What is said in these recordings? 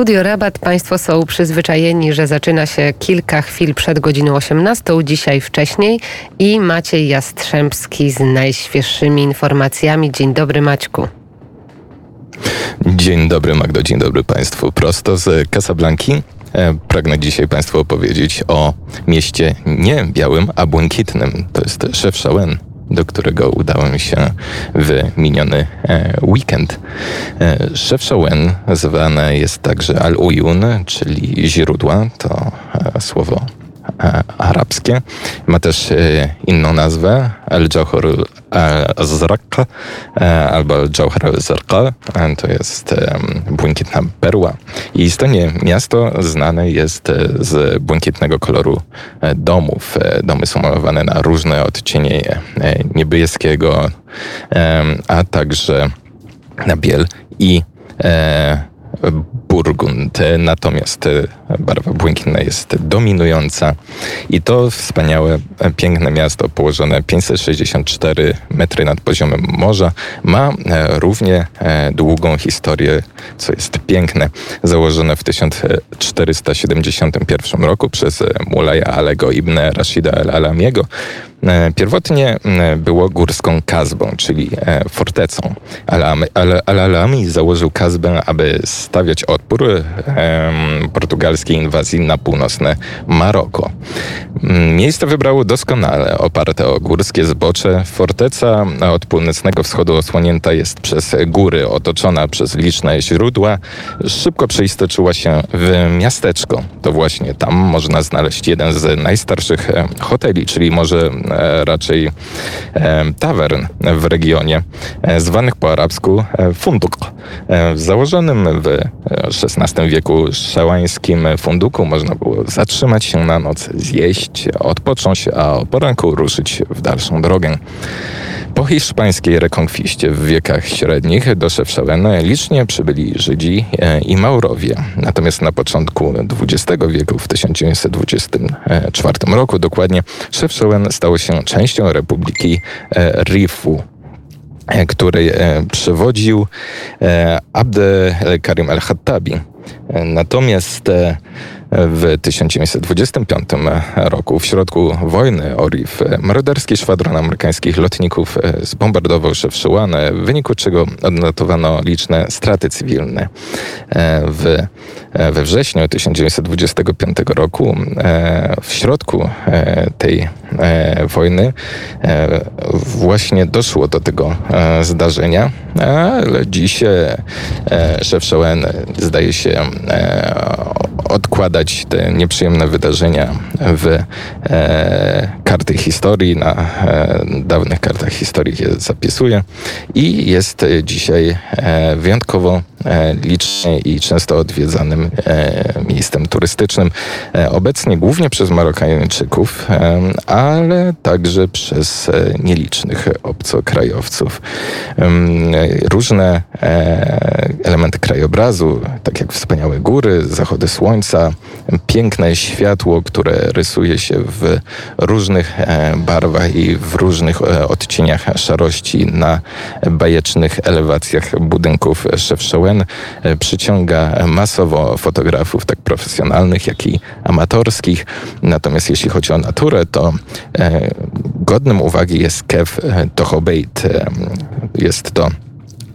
Studio Rabat Państwo są przyzwyczajeni, że zaczyna się kilka chwil przed godziną 18, dzisiaj wcześniej i Maciej Jastrzębski z najświeższymi informacjami. Dzień dobry Maćku. Dzień dobry Magdo, dzień dobry Państwu. Prosto z Casablanki e, pragnę dzisiaj Państwu opowiedzieć o mieście nie białym, a błękitnym. To jest Chefchaouen do którego udałem się w miniony e, weekend. Chefchaouen zwane jest także Al-Uyun, czyli źródła, to e, słowo E, arabskie. Ma też e, inną nazwę, Al-Jawhar al-Zarq e, albo Al-Jawhar al-Zarqa. To jest błękitna perła. I istotnie miasto znane jest z błękitnego koloru domów. Domy są malowane na różne odcienie niebieskiego, a także na biel i burgund. Natomiast e, barwa błękitna jest dominująca i to wspaniałe, e, piękne miasto położone 564 metry nad poziomem morza ma e, równie długą historię, co jest piękne. Założone w 1471 roku przez Mulaja Alego ibn Rashida al-Alamiego. Pierwotnie było górską kazbą, czyli fortecą. Al-Alami założył kazbę, aby stawiać odpór portugalskiej inwazji na północne Maroko. Mm, miejsce wybrało doskonale, oparte o górskie zbocze. Forteca od północnego wschodu osłonięta jest przez góry, otoczona przez liczne źródła. Szybko przeistoczyła się w miasteczko. To właśnie tam można znaleźć jeden z najstarszych hoteli, czyli może e, raczej tavern w regionie, e, zwanych po arabsku e, funduk. Założonym w XVI wieku szałańskim funduku można było zatrzymać się na noc, zjeść, odpocząć, a o poranku ruszyć w dalszą drogę. Po hiszpańskiej rekonkwiście w wiekach średnich do Szewszawen licznie przybyli Żydzi e, i Maurowie. Natomiast na początku XX wieku, w 1924 roku dokładnie, Szewszawen stało się częścią Republiki e, Rifu e, której przewodził Abd Karim al-Khattabi. Natomiast w 1925 roku, w środku wojny ORIF, morderski szwadron amerykańskich lotników zbombardował Szewszyłan, w wyniku czego odnotowano liczne straty cywilne. W, we wrześniu 1925 roku, w środku tej wojny, właśnie doszło do tego zdarzenia, ale dziś Szewszyłan zdaje się odkładać te nieprzyjemne wydarzenia w e, karty historii, na e, dawnych kartach historii je zapisuje i jest dzisiaj e, wyjątkowo e, licznie i często odwiedzanym e, miejscem turystycznym. E, obecnie głównie przez Marokańczyków, ale także przez nielicznych obcokrajowców. Różne elementy krajobrazu, tak jak wspaniałe góry, zachody słońca, piękne światło, które rysuje się w różnych e, barwach i w różnych e, odcieniach szarości na bajecznych elewacjach budynków Szewszołen e, przyciąga masowo fotografów, tak profesjonalnych, jak i amatorskich. Natomiast jeśli chodzi o naturę, to godnym uwagi jest Kew Tohobeit. Jest to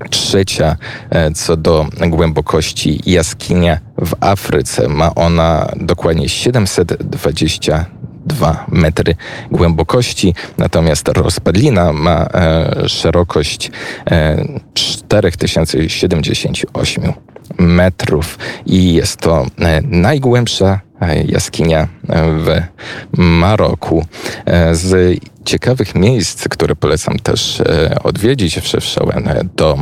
trzecia e, co do głębokości jaskinia w Afryce. Ma ona dokładnie 720 2 metry głębokości, natomiast rozpadlina ma e, szerokość e, 4078 metrów i jest to e, najgłębsza jaskinia w Maroku. E, z ciekawych miejsc, które polecam też odwiedzić w Szewszowen, to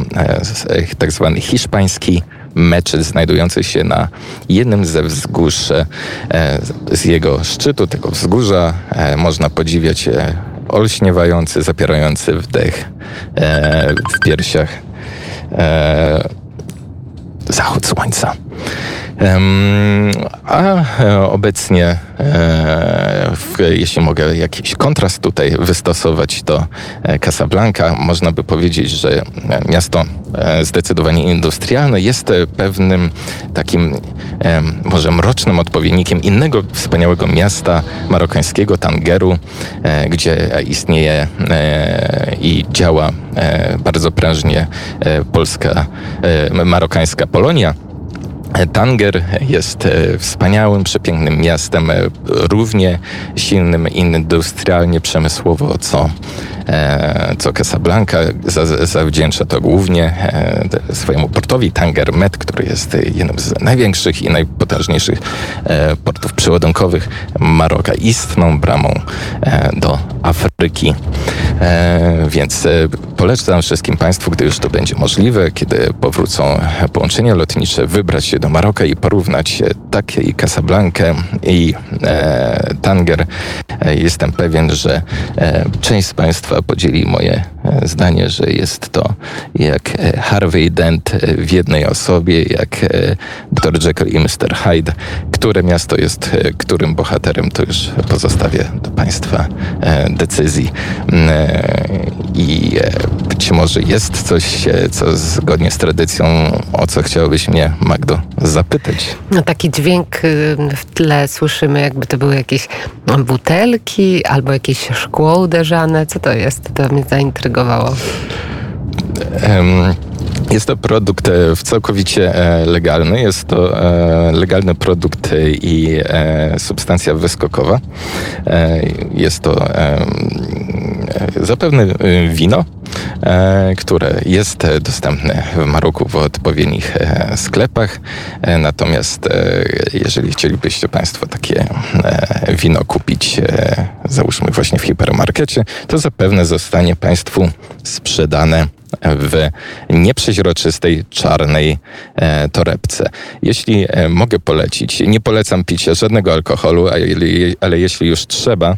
tak zwany hiszpański meczet znajdujący się na jednym ze wzgórz. Z jego szczytu, tego wzgórza, można podziwiać olśniewający, zapierający wdech w piersiach zachód słońca. A e, obecnie, e, jeśli mogę jakiś kontrast tutaj wystosować, to e, Casablanca, można by powiedzieć, że miasto zdecydowanie industrialne, jest pewnym takim może mrocznym odpowiednikiem innego wspaniałego miasta marokańskiego, Tangeru, gdzie istnieje i działa bardzo prężnie polska, marokańska Polonia. Tanger jest e, wspaniałym, przepięknym miastem, e, równie silnym industrialnie, przemysłowo, co, e, co Casablanca. Za- Zawdzięcza to głównie swojemu portowi Tanger Med, który jest jednym z największych i najpotężniejszych portów przyładunkowych Maroka, istną bramą do Afryki. E, Więc e, polecam wszystkim Państwu, gdy już to będzie możliwe, kiedy powrócą połączenia lotnicze, wybrać się do Maroka i porównać e, takie i Casablankę i Tanger. Jestem pewien, że część z Państwa podzieli moje zdanie, że jest to jak e, Harvey Dent e, w jednej osobie, jak e, Dr. Jekyll i Mr. Hyde. Które miasto jest którym bohaterem, to już pozostawię do Państwa decyzji. Mm, I być może jest coś, co zgodnie z tradycją, o co chciałabyś mnie, Magdo, zapytać. No, taki dźwięk y, w tle słyszymy, jakby to były jakieś butelki albo jakieś szkło uderzane. Co to jest? To mnie zaintrygowało. Em, Jest to produkt e, całkowicie e, legalny. Jest to e, legalny produkt i substancja wyskokowa. Jest to zapewne wino, które jest e, dostępne w Maroku w odpowiednich e, sklepach. E, Natomiast e, jeżeli chcielibyście Państwo takie e, wino kupić, e, załóżmy właśnie w hipermarkecie, to zapewne zostanie Państwu sprzedane w nieprzeźroczystej, czarnej e, torebce. Jeśli e, mogę polecić, nie polecam picia żadnego alkoholu, a je, ale jeśli już trzeba,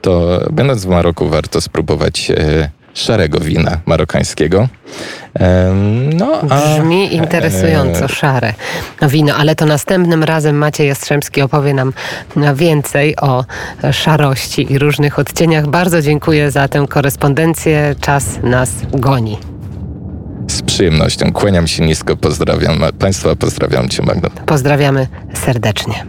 to będąc w Maroku warto spróbować e, szarego wina marokańskiego. No, a, Brzmi interesująco, e, szare wino, ale to następnym razem Maciej Jastrzębski opowie nam więcej o szarości i różnych odcieniach. Bardzo dziękuję za tę korespondencję. Czas nas goni. Z przyjemnością. Kłaniam się nisko, pozdrawiam Państwa, pozdrawiam Cię Magdo. Pozdrawiamy serdecznie.